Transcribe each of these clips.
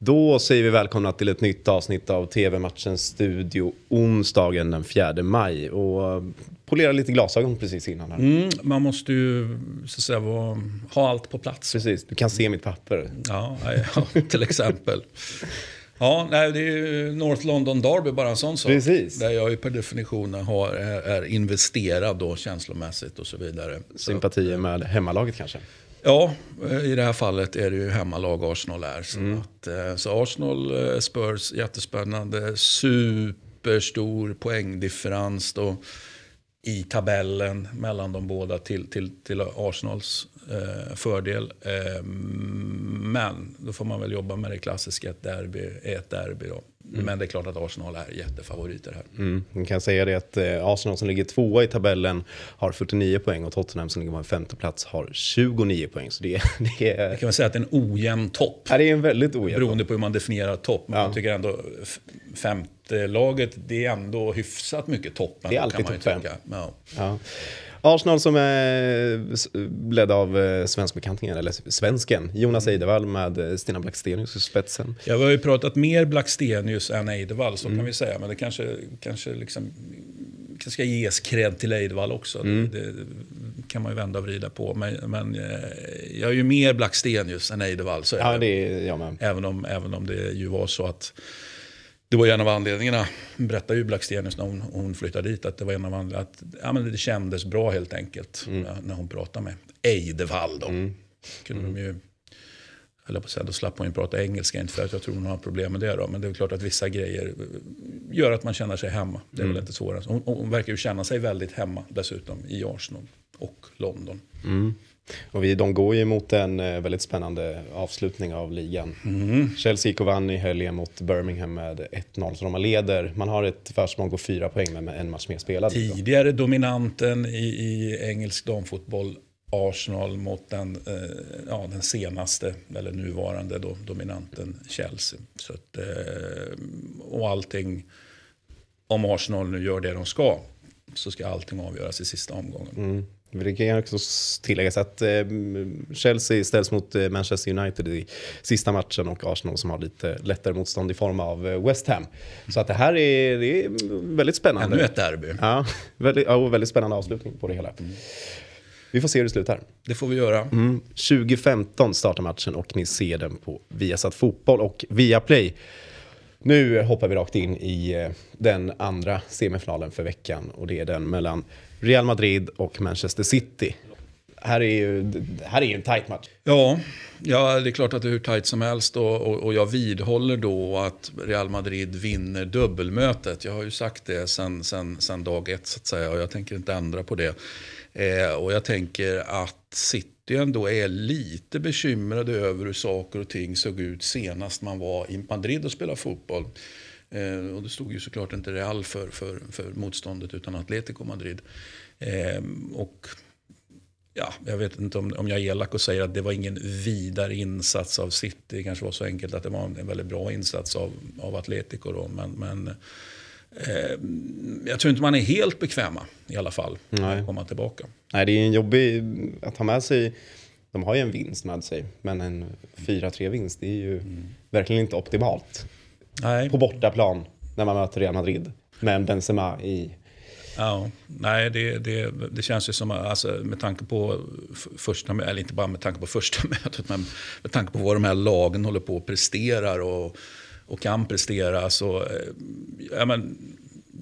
Då säger vi välkomna till ett nytt avsnitt av TV-matchens studio onsdagen den 4 maj. Och eh, polera lite glasögon precis innan. Här. Mm, man måste ju så att säga, vara, ha allt på plats. Precis, du kan se mitt papper. Ja, ja till exempel. Ja, nej, det är ju North London Derby, bara en sån sak. Precis. Där jag ju per definition har, är, är investerad då känslomässigt och så vidare. Sympatier med hemmalaget kanske? Ja, i det här fallet är det ju hemmalag Arsenal är. Så, mm. att, eh, så Arsenal, eh, Spurs, jättespännande. Superstor poängdifferens då i tabellen mellan de båda till, till, till Arsenals eh, fördel. Eh, men då får man väl jobba med det klassiska, ett derby är ett derby. Då. Mm. Men det är klart att Arsenal är jättefavoriter här. Mm. Man kan säga det att eh, Arsenal som ligger tvåa i tabellen har 49 poäng och Tottenham som ligger på en femte plats har 29 poäng. Så det, det är... Jag kan man säga att det är en ojämn topp. Ja, det är en väldigt ojämn Beroende på hur man definierar topp. Men ja. jag tycker ändå femte laget, det är ändå hyfsat mycket topp. Det är alltid topp fem. Ja. Ja. Arsenal som är ledd av eh, svenskbekantingen, eller svensken, Jonas mm. Eidevall med eh, Stina Blackstenius i spetsen. Ja, vi har ju pratat mer Blackstenius än Eidevall, så mm. kan vi säga. Men det kanske, kanske liksom, ska ges cred till Eidevall också. Mm. Det, det, kan man ju vända och vrida på. Men, men eh, jag är ju mer Blackstenius än Eidevall. Så ja, det är jag med. Även om, även om det ju var så att det var en av anledningarna, berättade ju Blackstenius när hon, hon flyttade dit, att det var en av anledningarna, att ja, men det kändes bra helt enkelt mm. när hon pratade med Eidevall. Då. Mm. Kunde mm. de ju, eller på att säga, då slapp hon ju prata engelska, inte för att jag tror hon har problem med det då, men det är klart att vissa grejer gör att man känner sig hemma. Det är mm. väl inte svårare. Hon, hon verkar ju känna sig väldigt hemma dessutom i Arsenal och London. Mm. Och vi, de går ju mot en eh, väldigt spännande avslutning av ligan. Mm. Chelsea gick och vann i helgen mot Birmingham med 1-0, så de leder. Man har ett försprång på fyra poäng med en match mer spelad. Tidigare dominanten i, i engelsk damfotboll Arsenal mot den, eh, ja, den senaste, eller nuvarande då, dominanten Chelsea. Så att, eh, och allting, om Arsenal nu gör det de ska, så ska allting avgöras i sista omgången. Mm. Det kan också tilläggas att eh, Chelsea ställs mot eh, Manchester United i sista matchen och Arsenal som har lite lättare motstånd i form av eh, West Ham. Så att det här är, det är väldigt spännande. Ännu ett derby. Ja, väldigt, ja, väldigt spännande avslutning på det hela. Mm. Vi får se hur det slutar. Det får vi göra. Mm. 2015 startar matchen och ni ser den på Viasat Fotboll och Viaplay. Nu hoppar vi rakt in i eh, den andra semifinalen för veckan och det är den mellan Real Madrid och Manchester City. Här är ju, här är ju en tight match. Ja, ja, det är klart att det är hur tight som helst. Och, och, och, jag vidhåller då att Real Madrid vinner dubbelmötet. Jag har ju sagt det sen, sen, sen dag ett så att säga. Och jag tänker inte ändra på det. Eh, och jag tänker att City ändå är lite bekymrade över hur saker och ting såg ut senast man var i Madrid och spelade fotboll. Eh, och det stod ju såklart inte Real för, för, för motståndet utan Atletico Madrid. Eh, och ja, jag vet inte om, om jag är elak och säger att det var ingen vidare insats av City. Det kanske var så enkelt att det var en väldigt bra insats av, av Atletico. Då. Men, men eh, jag tror inte man är helt bekväma i alla fall Nej. att komma tillbaka. Nej, det är en jobbig att ha med sig. De har ju en vinst med sig, men en 4-3 vinst det är ju mm. verkligen inte optimalt. Nej. på bortaplan när man möter Real Madrid med Benzema i Ja, nej, det, det, det känns ju som, alltså, med tanke på första, eller inte bara med tanke på första mötet, men med tanke på vad de här lagen håller på och presterar och, och kan prestera. Så, eh, ja, men,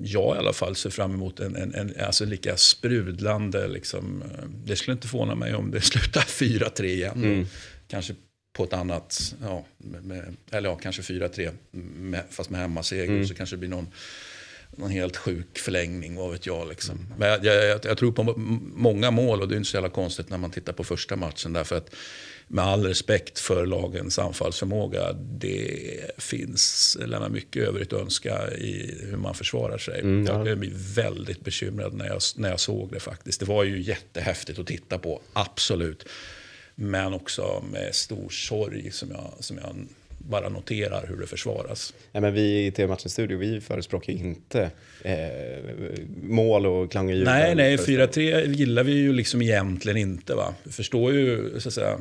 jag i alla fall ser fram emot en, en, en alltså lika sprudlande, liksom, eh, det skulle inte förvåna mig om det slutar 4-3 igen. Mm. Kanske på ett annat, ja, med, eller ja, kanske 4-3, fast med hemmaseger. Mm. Så kanske det blir någon, någon helt sjuk förlängning, vad vet jag. Liksom. Mm. Men jag, jag, jag, tror på många mål och det är inte så jävla konstigt när man tittar på första matchen. Därför att med all respekt för lagens anfallsförmåga, det finns, lämnar mycket övrigt att önska i hur man försvarar sig. Mm, ja. Jag blev väldigt bekymrad när jag, när jag såg det faktiskt. Det var ju jättehäftigt att titta på, absolut. Men också med stor sorg som jag, som jag bara noterar hur det försvaras. Ja, men vi i TV-matchens studio, vi förespråkar inte eh, mål och klang och Nej, nej, 4-3 gillar vi ju liksom egentligen inte. Va? Vi förstår ju, så att säga,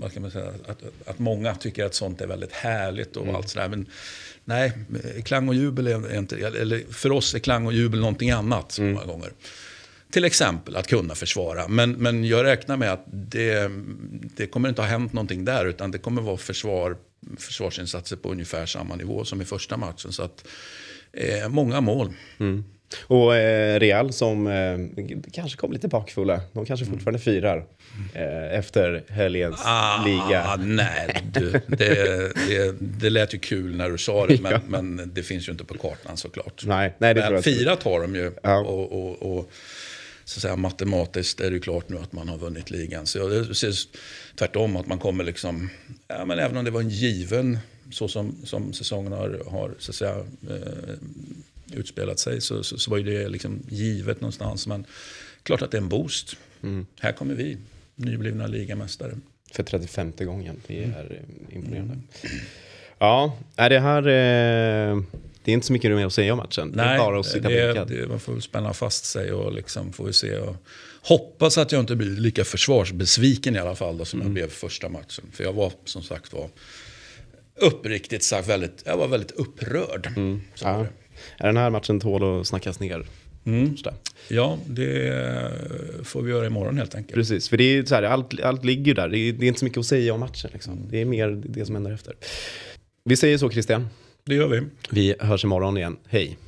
vad kan man säga, att, att många tycker att sånt är väldigt härligt och Mm. allt sådär. Men nej, klang och jubel är inte, eller för oss är klang och jubel någonting annat Mm. många gånger. Till exempel att kunna försvara. Men, men jag räknar med att det, det kommer inte ha hänt någonting där. Utan det kommer vara försvar, försvarsinsatser på ungefär samma nivå som i första matchen. Så att, eh, många mål. Och eh, Real som eh, kanske kom lite bakfulla. De kanske fortfarande firar eh, efter helgens liga. Ah, nej, du, det, det, det lät ju kul när du sa det. Men, Ja. men det finns ju inte på kartan såklart. Nej, nej, det tror men jag inte. firat har de ju. Ja. Och, och, och så att säga, matematiskt är det klart nu att man har vunnit ligan. Så jag ser tvärtom att man kommer liksom, ja, men även om det var en given, så som, som säsongen har, har så att säga, eh, utspelat sig, så, så, så var ju det liksom givet någonstans. Men klart att det är en boost. Mm. Här kommer vi, nyblivna ligamästare. För 35 gången. Det är eh, imponerande. Ja, är det här... Eh, det är inte så mycket mer att säga om matchen. det är bara att sitta det, det, man får spänna fast sig och liksom får se. Och hoppas att jag inte blir lika försvarsbesviken i alla fall då, som Mm. jag blev första matchen. För jag var som sagt var uppriktigt sagt väldigt, jag var väldigt upprörd. Var Ja. Är den här matchen tål att snackas ner? Första. Ja, det får vi göra imorgon helt enkelt. Precis, för det är så här, allt, allt ligger ju där. Det är, det är inte så mycket att säga om matchen. Liksom. Det är mer det som händer efter. Vi säger så Christian. Det gör vi. Vi hörs imorgon igen. Hej.